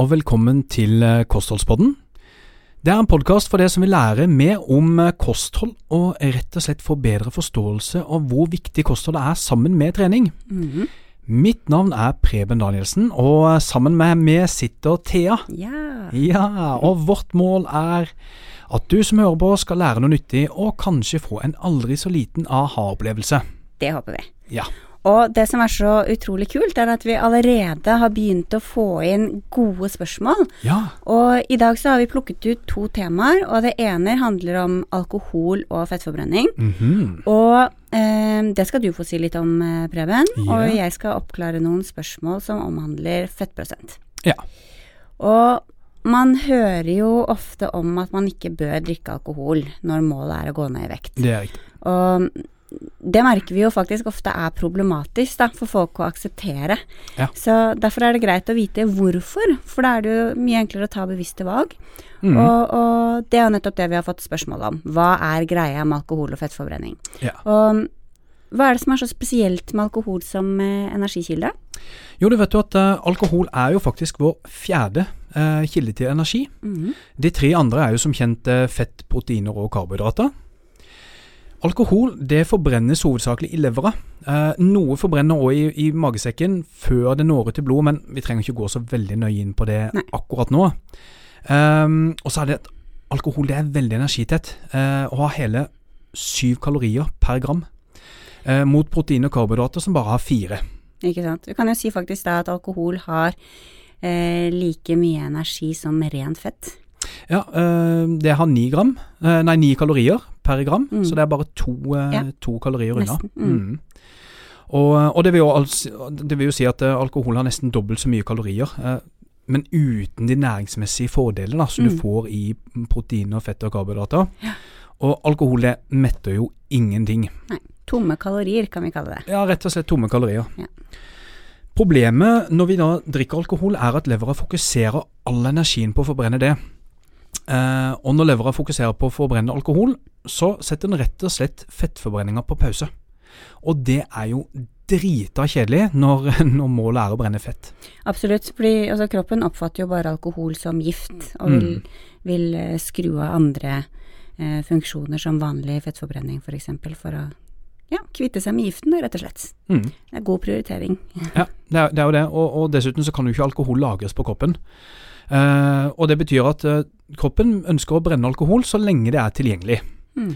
og velkommen til eh, Kostholdspodden. Det er en podkast for deg som vil lære mer om eh, kosthold, og rett og slett få bedre forståelse av hvor viktig kostholdet er sammen med trening. Mhm. Mitt navn er Preben Danielsen, og eh, sammen med meg sitter Thea. Ja. Ja, og vårt mål er at du som hører på skal lære noe nyttig, og kanskje få en aldri så liten aha-opplevelse. Det håper vi. Ja. Og det som er så utrolig kult, er at vi allerede har begynt å få inn gode spørsmål. Ja. Og i dag så har vi plukket ut to temaer, og det ene handler om alkohol og fettforbrenning. Mhm. Og eh, det skal du få si litt om, eh, Preben. Yeah. Og jeg skal oppklare noen spørsmål som omhandler fettprosent. Ja. Og man hører jo ofte om at man ikke bør drikke alkohol når målet er å gå ned i vekt. Det er riktig. Og det merker vi jo faktisk ofte er problematisk da, for folk å akseptere. Ja. Så derfor er det greit å vite hvorfor, for da er det jo mye enklere å ta bevisste valg. Mm. Og, og det er jo nettopp det vi har fått spørsmål om. Hva er greia med alkohol og fettforbrenning? Ja. Og hva er det som er så spesielt med alkohol som eh, energikilde? Jo, du vet jo at eh, alkohol er jo faktisk vår fjerde eh, kilde til energi. Mm. De tre andre er jo som kjent eh, fett, proteiner og karbohydrater. Alkohol det forbrennes hovedsakelig i levra. Eh, noe forbrenner òg i, i magesekken før det når ut til blodet, men vi trenger ikke gå så veldig nøye inn på det Nei. akkurat nå. Eh, og så er det at alkohol det er veldig energitett, eh, og har hele syv kalorier per gram. Eh, mot protein og karbohydrater som bare har fire. Ikke sant. Du kan jo si faktisk da at alkohol har eh, like mye energi som rent fett. Ja, eh, det har ni gram, nei ni kalorier per gram, Mm. så det er bare to, eh, Ja. to kalorier unna. Nesten, mm. Og, og det, vil jo det vil jo si at eh, alkohol har nesten dobbelt så mye kalorier, eh, men uten de næringsmessige fordelene som du Mm. får i proteiner, fett og karbohydrater. Og alkohol det metter jo ingenting. Nei. Tomme kalorier, kan vi kalle det. Ja, rett og slett tomme kalorier. Ja. Problemet når vi da drikker alkohol, er at levera fokuserer all energien på å forbrenne det. Eh, og når levera fokuserer på å forbrenne alkohol, så setter den rett og slett fettforbrenninga på pause. Og det er jo drita kjedelig når, når målet er å brenne fett. Absolutt, fordi altså, kroppen oppfatter jo bare alkohol som gift, og vil, Mm. vil eh, skru av andre eh, funksjoner som vanlig fettforbrenning f.eks. For, eksempel, for å ja, kvitte seg med giften, rett og slett. Mm. Det er god prioritering. Ja, det er, det er jo det. Og, og dessuten så kan jo ikke alkohol lagres på kroppen. Eh, og det betyr at eh, kroppen ønsker å brenne alkohol så lenge det er tilgjengelig. Mm.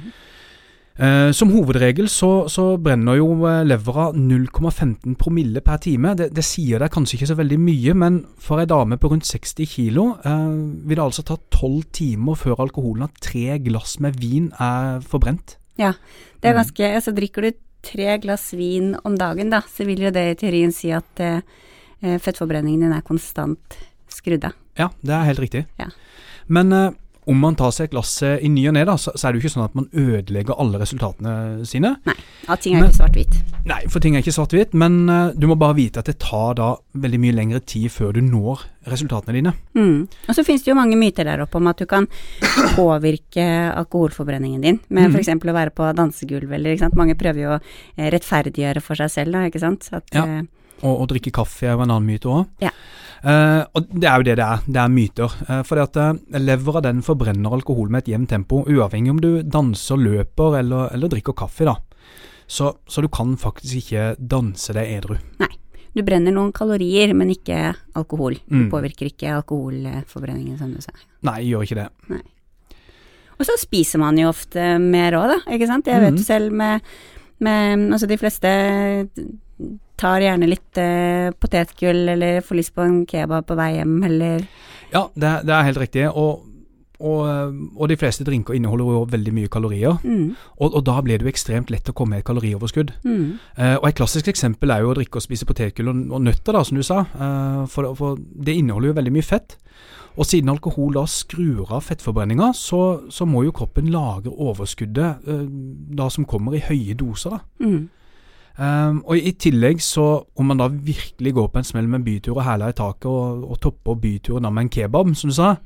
Eh, som hovedregel så, så brenner jo levra 0,15 promille per time. Det, det sier deg kanskje ikke så veldig mye, men for ei dame på rundt 60 kilo eh, vil det altså ta 12 timer før alkoholen av tre glass med vin er forbrent. Ja, det er Mm. ganske Altså, drikker du tre glass vin om dagen, da, så vil jo det i teorien si at eh, eh, fettforbrenningen din er konstant skrudd av. Ja, det er helt riktig. Ja. Men eh, om man tar seg et glass eh, i ny og ne, så, så er det jo ikke sånn at man ødelegger alle resultatene sine. At ting er Men- ikke svart-hvitt. Nei, for ting er ikke svart-hvitt, men eh, du må bare vite at det tar da veldig mye lengre tid før du når resultatene dine. Mm. Og så finnes det jo mange myter der oppe om at du kan påvirke alkoholforbrenningen din med mm. f.eks. å være på dansegulv eller ikke sant. Mange prøver jo å eh, rettferdiggjøre for seg selv, da, ikke sant. At, Ja. Og å drikke kaffe er jo en annen myte òg. Ja. Eh, og det er jo det det er. Det er myter. Uh, fordi at uh, levra den forbrenner alkohol med et jevnt tempo, uavhengig om du danser, løper eller, eller drikker kaffe. da. Så, så du kan faktisk ikke danse deg edru. Nei. du brenner noen kalorier, men ikke alkohol. Mm. Du påvirker ikke alkoholforbrenningen, som du sa. Nei, gjør ikke det. Og så spiser man jo ofte mer òg, da, ikke sant. Jeg vet jo jo selv med, med Altså de fleste tar gjerne litt eh, potetgull eller får lyst på en kebab på vei hjem, eller Ja, det, det er helt riktig. Og, og, eh, og de fleste drinker inneholder jo veldig mye kalorier. mm, Og, og da blir det jo ekstremt lett å komme med et kalorioverskudd. mm, Eh, og Et klassisk eksempel er jo å drikke og spise potetgull og, og nøtter, da, som du sa. Eh, for, for det inneholder jo veldig mye fett. Og siden alkohol da skrur av fettforbrenninga, så, så må jo kroppen lagre overskuddet eh, da som kommer i høye doser. da. mm. Um, og i tillegg så, om man da virkelig går på en smell med en bytur og hæler i taket og, og topper byturen da med en kebab, som du sa,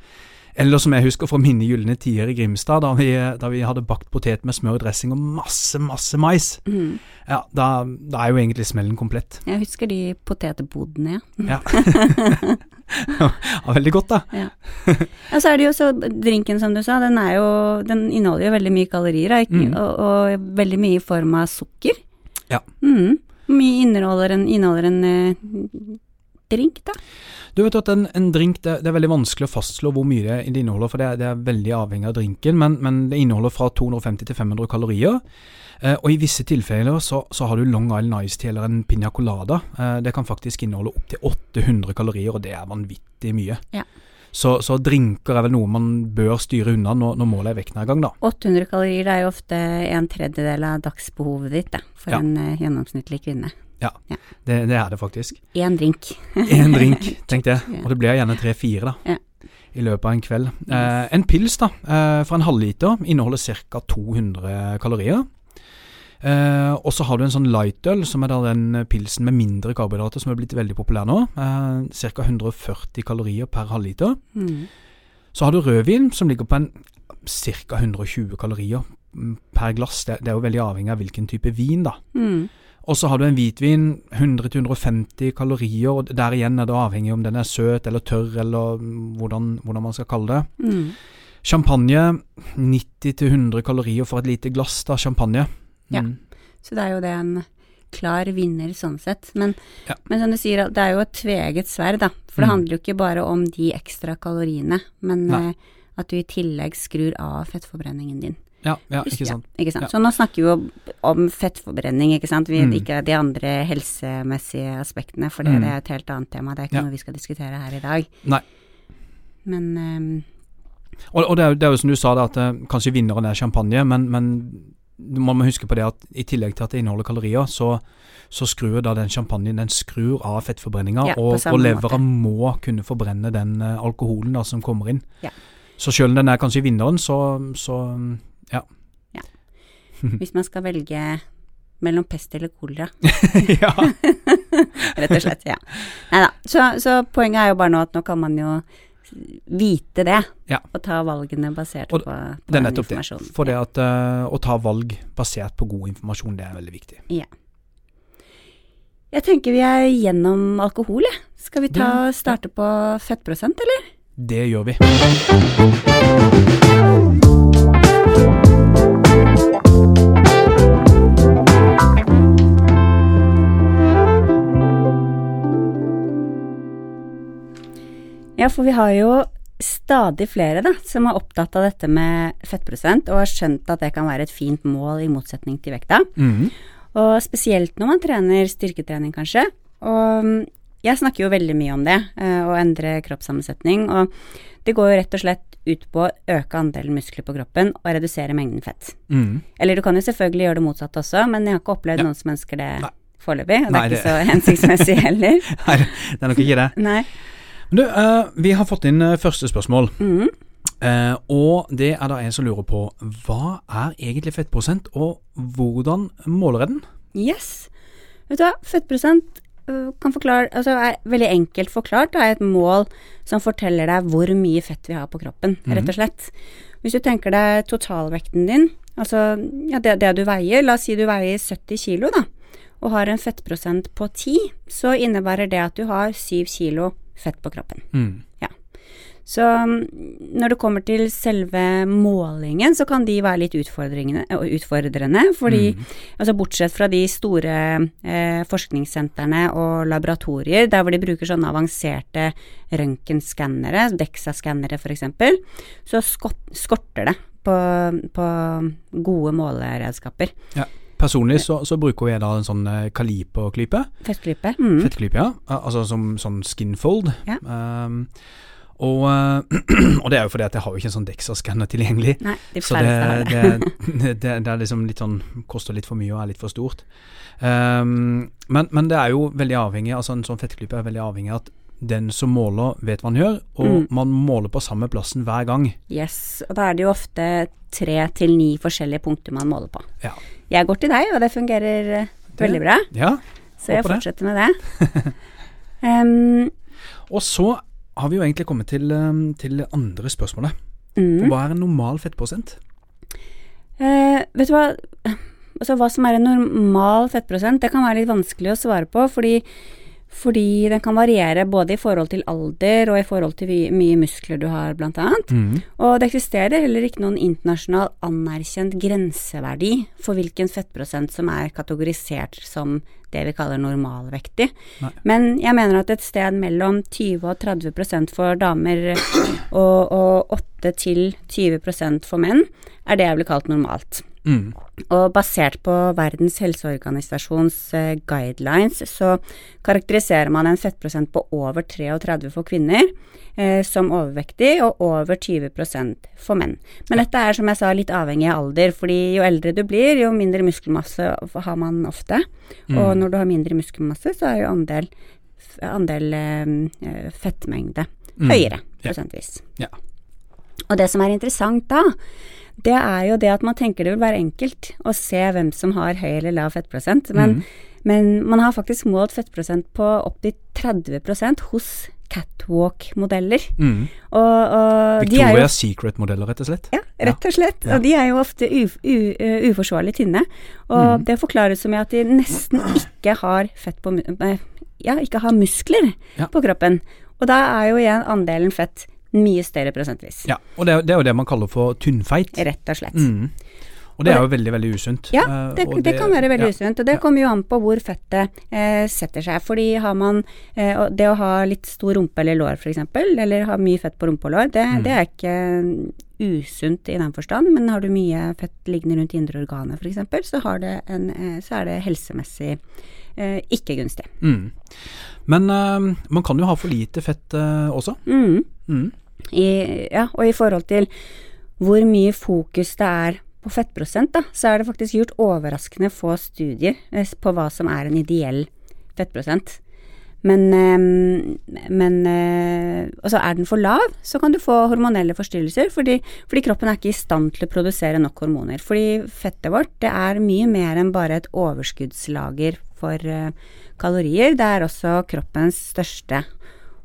Eller som jeg husker fra mine gylne tider i Grimstad, da vi, da vi hadde bakt potet med smør, og dressing og masse, masse mais. Mm. Ja, da, da er jo egentlig smellen komplett. Jeg husker de potetbodene, ja. Ja. ja, veldig godt, da. Ja. ja, så er det jo så Drinken, som du sa, den er jo Den inneholder jo veldig mye kalorier, da, ikke- Mm. og, og veldig mye i form av sukker. Ja. Mm. Hvor mye inneholder en, inneholder en eh, drink, da? Du vet at en, en drink, det, det er veldig vanskelig å fastslå hvor mye det, det inneholder, for det, det er veldig avhengig av drinken, men, men det inneholder fra 250 til 500 kalorier. Eh, og i visse tilfeller så, så har du Long Island Ice Tea eller en piña colada. Eh, det kan faktisk inneholde opptil 800 kalorier, og det er vanvittig mye. Ja. Så, så drinker er vel noe man bør styre unna når, når målet er vektnedgang, da. 800 kalorier det er jo ofte en tredjedel av dagsbehovet ditt da, for Ja. en uh, gjennomsnittlig kvinne. Det, det er det faktisk. Én drink. Én drink, tenkte jeg. Og det blir gjerne tre-fire, da. Ja. I løpet av en kveld. Eh, en pils da, eh, for en halvliter inneholder ca. 200 kalorier. Eh, og så har du en sånn lightøl, som er da den pilsen med mindre karbohydrater, som er blitt veldig populær nå. Eh, ca. 140 kalorier per halvliter. Mm. Så har du rødvin, som ligger på en ca. 120 kalorier per glass. Det, det er jo veldig avhengig av hvilken type vin, da. Mm. Og så har du en hvitvin, 100-150 kalorier, og der igjen er det avhengig om den er søt eller tørr, eller hvordan, hvordan man skal kalle det. Mm. Champagne, 90-100 kalorier for et lite glass da, champagne. Ja. Mm. Så det er jo det en klar vinner sånn sett. Men, Ja. men som du sier, det er jo et tveegget sverd, da. For det Mm. handler jo ikke bare om de ekstra kaloriene, men eh, at du i tillegg skrur av fettforbrenningen din. Ja, ja, ikke sant. Ja, ikke sant? Ja. Så nå snakker vi jo om fettforbrenning, ikke sant. Vi, Mm. Ikke de andre helsemessige aspektene, for det, Mm. det er et helt annet tema. Det er ikke noe vi skal diskutere her i dag. Nei. Men um, Og, og det, er, jo- det er jo som du sa, det at eh, kanskje vinneren er champagne, men, men man må huske på det at i tillegg til at det inneholder kalorier, så, så skrur da den champagnen den skrur av fettforbrenninga, Ja, og, og levera må kunne forbrenne den eh, alkoholen da som kommer inn. Ja. Så selv om den er kanskje vinneren, så, så ja. hvis man skal velge mellom pest eller kolera, ja. rett og slett. Ja. Nei da. Så, så poenget er jo bare nå at nå kan man jo vite det, Ja. og ta valgene basert Og på, på den nettopp det. informasjonen. For det at uh, å ta valg basert på god informasjon, det er veldig viktig. Ja. Jeg tenker vi er gjennom alkohol, jeg. Skal vi ta starte på fettprosent, eller? Det gjør vi. Ja, for vi har jo stadig flere da, som er opptatt av dette med fettprosent, og har skjønt at det kan være et fint mål i motsetning til vekta. Mhm. Og spesielt når man trener styrketrening, kanskje. Og mm, jeg snakker jo veldig mye om det, eh, å endre kroppssammensetning. Og det går jo rett og slett ut på å øke andelen muskler på kroppen og redusere mengden fett. Mm. Eller du kan jo selvfølgelig gjøre det motsatte også, men jeg har ikke opplevd Ja. noen som ønsker det Nei. foreløpig. Og det er ikke det- så hensiktsmessig heller. Nei, det er nok ikke det. Nei. Men Du, uh, vi har fått inn uh, første spørsmål. Mm. Uh, og det er da en som lurer på hva er egentlig fettprosent, og hvordan måler jeg den? Yes. Vet du hva, fettprosent kan forklare, altså er veldig enkelt forklart, det er et mål som forteller deg hvor mye fett vi har på kroppen, rett og slett. Hvis du tenker deg totalvekten din, altså ja, det, det du veier, la oss si du veier 70 kilo da, og har en fettprosent på 10, så innebærer det at du har 7 kilo fett på kroppen. Mm. Så mm, når det kommer til selve målingen, så kan de være litt utfordrende, utfordrende fordi altså bortsett fra de store eh, forskningssentrene og laboratorier, der hvor de bruker sånne avanserte røntgenskannere, DEXA-skannere f.eks., så skott, skorter det på, på gode måleredskaper. Personlig så, så bruker jeg da en sånn eh, kaliperklype. Fettklype. Mm. Fettklype, ja. Altså som sånn skinfold. Ja. Um, og, eh, og det er jo fordi at jeg har jo ikke en sånn Dexa-skanner tilgjengelig. Nei, de Så det. det, det, det er liksom litt sånn Koster litt for mye og er litt for stort. Um, men, men det er jo veldig avhengig Altså en sånn fettklype er veldig avhengig av at den som måler, vet hva han gjør, og Mm. man måler på samme plassen hver gang. Yes, og da er det jo ofte tre til ni forskjellige punkter man måler på. Ja. Jeg går til deg, og det fungerer det, veldig bra, Ja. så jeg fortsetter det. med det. um, Og så har vi jo egentlig kommet til, til andre spørsmålet. Mm. Hva er en normal fettprosent? Uh, vet du hva Altså hva som er en normal fettprosent, det kan være litt vanskelig å svare på, fordi, fordi den kan variere både i forhold til alder og i forhold til mye muskler du har, annet. Mm. Og det eksisterer heller ikke noen internasjonal anerkjent grenseverdi for hvilken fettprosent som er kategorisert som det vi kaller normalvektig. Nei. Men jeg mener at et sted mellom 20 og 30 prosent for damer og, og 8 til 20 prosent for menn er det jeg ville kalt normalt. Mm. Og basert på Verdens helseorganisasjons eh, guidelines, så karakteriserer man en fettprosent på over 33 for kvinner eh, som overvektig, og over 20% for menn. Men dette er som jeg sa litt avhengig av alder, fordi jo eldre du blir, jo mindre muskelmasse har man ofte. Og når du har mindre muskelmasse, så er jo andel, andel eh, fettmengde Mm. høyere, prosentvis. Yeah. Og det som er interessant da, det er jo det at man tenker det vil være enkelt å se hvem som har høy eller lav fettprosent, men, Mm. men man har faktisk målt fettprosent på opptil 30% hos catwalk-modeller. Mm. Victoria's Secret-modeller, rett og slett. ja, rett og slett. Ja. Og de er jo ofte uf, u, uforsvarlig tynne. Og mm. det forklares med at de nesten ikke har fett på Ja, ikke har muskler Ja. på kroppen. Og da er jo igjen andelen fett mye større prosentvis. Ja, og det det er jo det man kaller for tynnfeit. Rett og slett. Mm. Og det er jo veldig, veldig usunt. Ja, det, det, det kan være veldig ja. usunt, og det Ja. kommer jo an på hvor fettet eh, setter seg. Fordi har man eh, Det å ha litt stor rumpe eller lår f.eks., eller ha mye fett på rumpe og lår, det, Mm. det er ikke usunt i den forstand, men har du mye fett liggende rundt indre organer f.eks., så, en, eh, så er det helsemessig eh, ikke gunstig. Mm. Men eh, man kan jo ha for lite fett eh, også. Mm. I, ja, og i forhold til hvor mye fokus det er på fettprosent, da, så er det faktisk gjort overraskende få studier eh, på hva som er en ideell fettprosent. Men, eh, men Og så er den for lav, så kan du få hormonelle forstyrrelser, fordi, fordi kroppen er ikke i stand til å produsere nok hormoner. Fordi fettet vårt det er mye mer enn bare et overskuddslager for eh, kalorier. Det er også kroppens største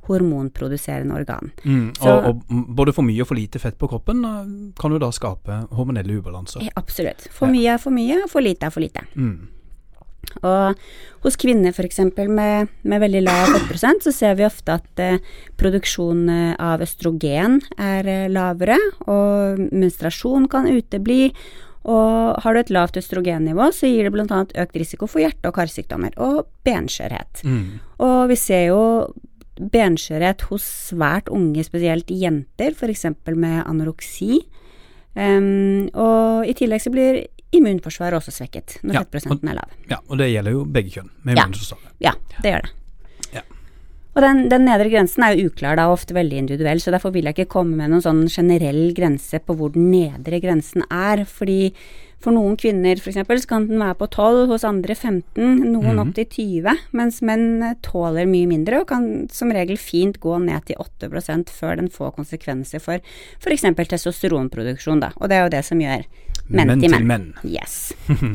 hormonproduserende organ. Mm. Så- Og, og både for mye og for lite fett på kroppen kan jo da skape hormonelle ubalanser. Absolutt. For mye er for mye, og for lite er for lite. Mm. Og hos kvinner f.eks. Med, med veldig lav fettprosent, så ser vi ofte at eh, produksjon eh, av østrogen er eh, lavere, og menstruasjon kan utebli. Og har du et lavt østrogennivå, så gir det bl.a. økt risiko for hjerte- og karsykdommer og benskjørhet. Mm. Og vi ser jo benskjørhet hos svært unge, spesielt jenter, f.eks. med anoreksi. Um, og i tillegg så blir immunforsvaret også svekket når Ja, fettprosenten er lav. Ja, og det gjelder jo begge kjønn. Med Ja. Ja, det gjør det. Ja. Og den, den nedre grensen er jo uklar da, og ofte veldig individuell, så derfor vil jeg ikke komme med noen sånn generell grense på hvor den nedre grensen er. Fordi for noen kvinner f.eks. så kan den være på 12, hos andre 15, noen mm. opp til 20, mens menn eh, tåler mye mindre og kan som regel fint gå ned til 8% før den får konsekvenser for f.eks. testosteronproduksjon, da. Og det er jo det som gjør menn, til til menn. menn. Yes.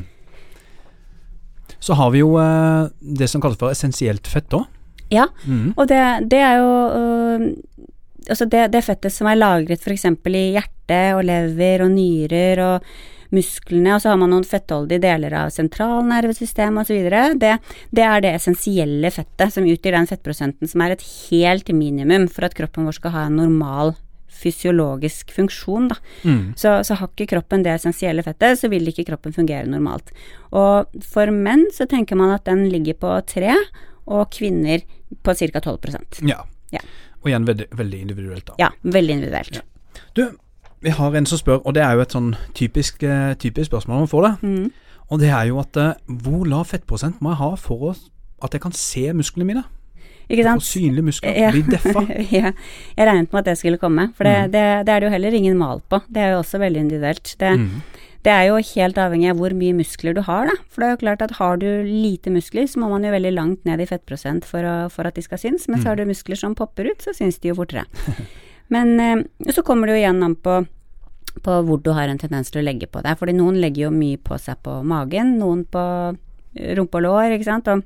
Så har vi jo eh, det som kalles for essensielt fett òg. Ja, Mm. Og det, det er jo øh, Altså det, det fettet som er lagret f.eks. i hjerte og lever og nyrer og musklene, og så har man noen fettholdige deler av sentralnervesystemet osv. Det, det er det essensielle fettet som utgjør den fettprosenten som er et helt minimum for at kroppen vår skal ha en normal fysiologisk funksjon, da. Mm. Så, så har ikke kroppen det essensielle fettet, så vil ikke kroppen fungere normalt. Og for menn så tenker man at den ligger på tre, og kvinner på ca. 12 Ja. Ja. Og igjen veldig, veldig individuelt, da. Ja, veldig individuelt. Ja. Du, vi har en som spør, og det er jo et sånn typisk, eh, typisk spørsmål man får det. Mm. Og det er jo at eh, hvor lav fettprosent må jeg ha for å, at jeg kan se musklene mine? Ikke For sant? synlige muskler. Ja. Bli deffa. ja, jeg regnet med at det skulle komme, for det, Mm. det, det er det jo heller ingen mal på. Det er jo også veldig individuelt. Det, Mm. det er jo helt avhengig av hvor mye muskler du har, da. For det er jo klart at har du lite muskler, så må man jo veldig langt ned i fettprosent for, å, for at de skal synes, mens Mm. har du muskler som popper ut, så synes de jo fortere. Men eh, så kommer det jo igjen an på på hvor du har en tendens til å legge på deg. Fordi noen legger jo mye på seg på magen, noen på rumpe og lår, ikke sant. Og,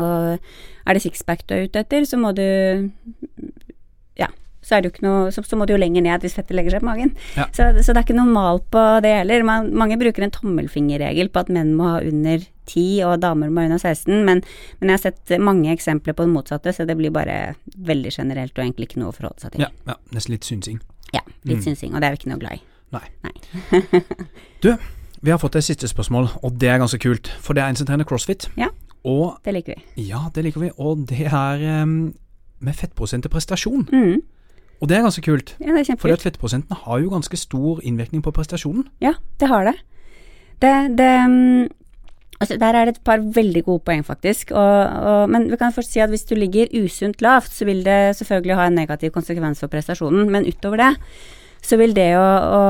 og er det sixpack du er ute etter, så må du ja, så, noe, så, så må du jo lenger ned hvis fettet legger seg på magen. Ja. Så, så det er ikke noe mal på det heller. Man, mange bruker en tommelfingerregel på at menn må ha under 10 og damer må under 16, men, men jeg har sett mange eksempler på det motsatte, så det blir bare veldig generelt og egentlig ikke noe å forholde seg til. Ja, ja nesten litt synsing. Ja, litt Mm. synsing, og det er vi ikke noe glad i. Nei. Nei. du, vi har fått et siste spørsmål, og det er ganske kult. For det er en som trener crossfit. Ja. Og Det liker vi. ja, det liker vi. Og det er um, med fettprosent til prestasjon. Mm. Og det er ganske kult. Ja, det er Fordi kjempekult. at fettprosenten har jo ganske stor innvirkning på prestasjonen. Ja, det har det. Det, det mm, altså Der er det et par veldig gode poeng, faktisk. Og, og, men vi kan først si at hvis du ligger usunt lavt, så vil det selvfølgelig ha en negativ konsekvens for prestasjonen. Men utover det så vil det å, å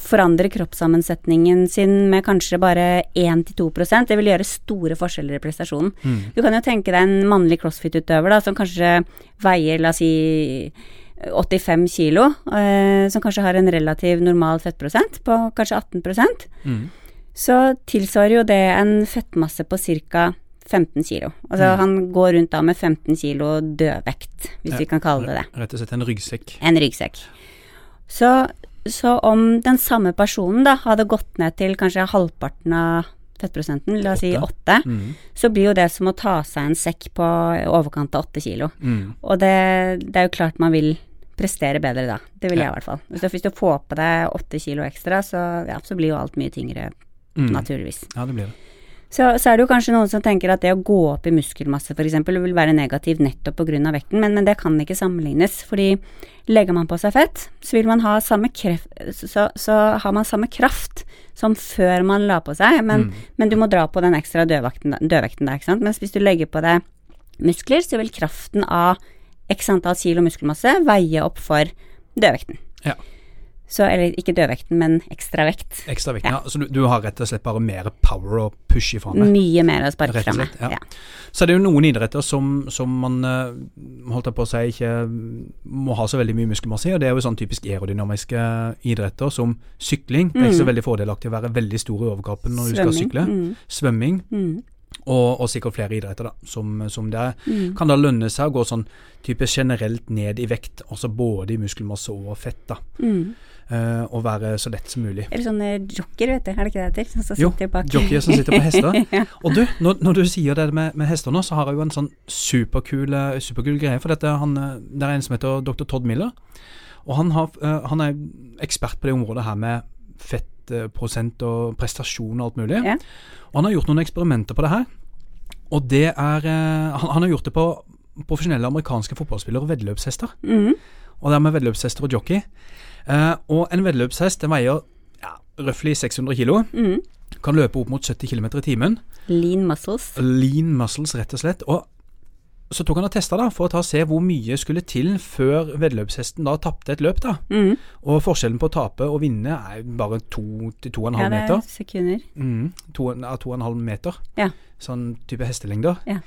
forandre kroppssammensetningen sin med kanskje bare 1-2% det vil gjøre store forskjeller i prestasjonen. Mm. Du kan jo tenke deg en mannlig crossfit-utøver da, som kanskje veier, la oss si 85 kilo, eh, som kanskje har en relativ normal fettprosent på kanskje 18 Mm. Så tilsvarer jo det en fettmasse på ca. 15 kilo. Altså Mm. han går rundt da med 15 kilo dødvekt, hvis Ja. vi kan kalle det det. Rett og slett en ryggsekk. En ryggsekk. Så, så om den samme personen da hadde gått ned til kanskje halvparten av fettprosenten, la oss si Åtte. 8, Mm. så blir jo det som å ta seg en sekk på overkant av 8 kilo. Mm. Og det, det er jo klart man vil prestere bedre da. Det vil Ja. jeg i hvert fall. Hvis du, hvis du får på deg 8 kilo ekstra, så, ja, så blir jo alt mye tyngre, Mm. naturligvis. Ja, det blir det. Så, så er det jo kanskje noen som tenker at det å gå opp i muskelmasse f.eks. vil være negativt nettopp pga. vekten, men, men det kan ikke sammenlignes. Fordi legger man på seg fett, så vil man ha samme kreft, så, så har man samme kraft som før man la på seg, men, Mm. men du må dra på den ekstra dødvekten, dødvekten der, ikke sant. Mens hvis du legger på deg muskler, så vil kraften av x antall kilo muskelmasse veie opp for dødvekten. Ja. Så, eller ikke dødvekten, men ekstra vekt. Ekstra vekt. Ja. Ja. Så du, du har rett og slett bare mer power å pushe ifra med. Mye mer å sparke fra meg. ja. Ja. Så er jo noen idretter som, som man eh, holdt jeg på å si ikke må ha så veldig mye muskelmasse i, og det er jo sånn typisk aerodynamiske idretter som sykling. Det er ikke så Mm. veldig fordelaktig å være veldig stor i overkroppen når du skal sykle. Mm. Svømming, Mm. og, og sikkert flere idretter da, som, som det er. Mm. Kan da lønne seg å gå sånn type generelt ned i vekt, altså både i muskelmasse og fett, da. Mm. Eh, og være så lett som mulig. Eller sånne jockeyer, vet du, er det ikke det det heter? Jo, jockeyer som sitter på hester. ja. Og du, når, når du sier det med, med hester nå, så har jeg jo en sånn superkul, eh, superkul greie. For dette, han, eh, det er en som heter dr. Todd Miller. Og han, har, uh, han er ekspert på det området her med fettprosent og prestasjon og alt mulig. Ja. Og han har gjort noen eksperimenter på det her. Og det er eh, Han, han har gjort det på profesjonelle amerikanske fotballspillere og veddeløpshester. Mhm. Og det er med veddeløpshester og jockey. Eh, og en veddeløpshest den veier ja, røftlig 600 kilo. Mm. Kan løpe opp mot 70 km i timen. Lean muscles. Lean muscles, rett og slett. Og så tok han og testa for å ta og se hvor mye skulle til før veddeløpshesten da tapte et løp. da. Mm. Og forskjellen på å tape og vinne er bare to til to og en Ja, det er sekunder. Mm, to, ja, to og en halv meter. Ja. Sånn type hestelengder. Ja.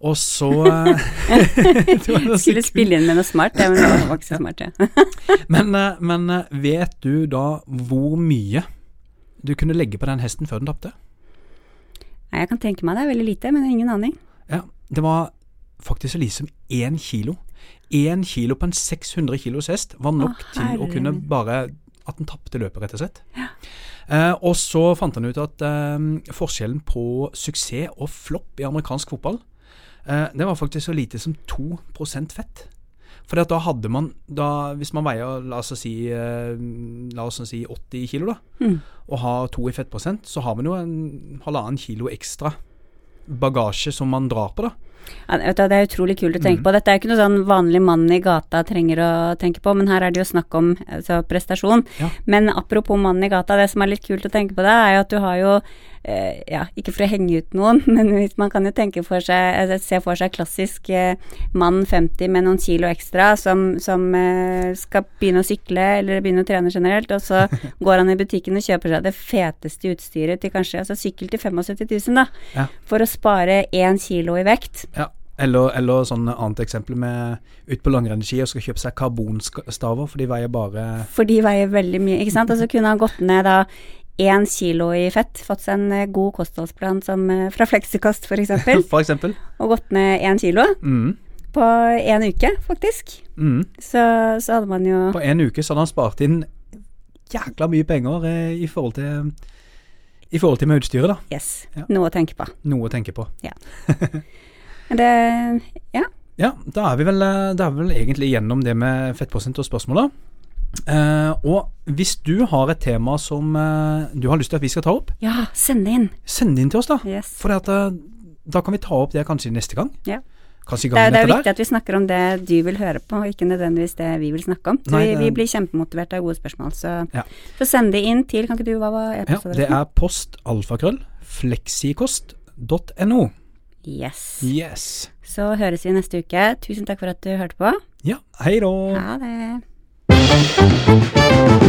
Og så noe Skulle spille inn med noe smart, ja, men det var ikke så smart, ja. Men, eh, men eh, vet du da hvor mye du kunne legge på den hesten før den tapte? Nei, jeg kan tenke meg det er veldig lite, men ingen aning. Ja, det var faktisk så lite som én kilo. Én kilo på en 600 kilos hest var nok Å, til å kunne bare At den tapte løpet, rett og slett. Eh, og så fant han ut at eh, forskjellen på suksess og flopp i amerikansk fotball, eh, det var faktisk så lite som 2% fett. For da hadde man da, Hvis man veier la oss si, eh, la oss si 80 kilo, da, Mm. og har to i fettprosent, så har man jo en halvannen kilo ekstra bagasje som man drar på, da. Ja, det er utrolig kult å Mm. tenke på. Dette er ikke noe sånn vanlig mann i gata trenger å tenke på, men her er det jo snakk om altså, prestasjon. Ja. Men apropos mannen i gata, det som er litt kult å tenke på det, er jo at du har jo eh, ja, ikke for å henge ut noen, men man kan jo tenke for seg, altså, se for seg klassisk eh, mann 50 med noen kilo ekstra som, som eh, skal begynne å sykle eller begynne å trene generelt, og så går han i butikken og kjøper seg det feteste utstyret til kanskje altså sykkel til 75 000, da, Ja. for å spare én kilo i vekt. Ja. Eller, eller sånn annet eksempel med ut på langrennsski og skal kjøpe seg karbonstaver, for de veier bare For de veier veldig mye, ikke sant. Og så kunne han gått ned da én kilo i fett, fått seg en eh, god kostholdsplan som eh, fra Fleksikost f.eks., For eksempel. og gått ned én kilo. Mm. På én uke, faktisk. Mm. Så, så hadde man jo På en uke så hadde han spart inn jækla mye penger eh, i forhold til i forhold til med utstyret, da. Yes, Ja. noe å tenke på. Noe å tenke på. Men det Ja. Ja, da er vi vel, eh, da er vi vel egentlig gjennom det med fettprosent og spørsmål, da. Eh, og hvis du har et tema som eh, du har lyst til at vi skal ta opp, Ja, send det inn. send det inn til oss, da. Yes. For at, eh, da kan vi ta opp det kanskje neste gang. Ja. Kanskje Det er, det er viktig der. at vi snakker om det du vil høre på, og ikke nødvendigvis det vi vil snakke om. Nei, vi, vi blir kjempemotivert av gode spørsmål. Så, Ja. så send det inn til Kan ikke du hva var e-postadressen? det er postalfakrøll fleksikost.no. Yes. Yes. Så høres vi neste uke. Tusen takk for at du hørte på. Ja, hei da. Ha det.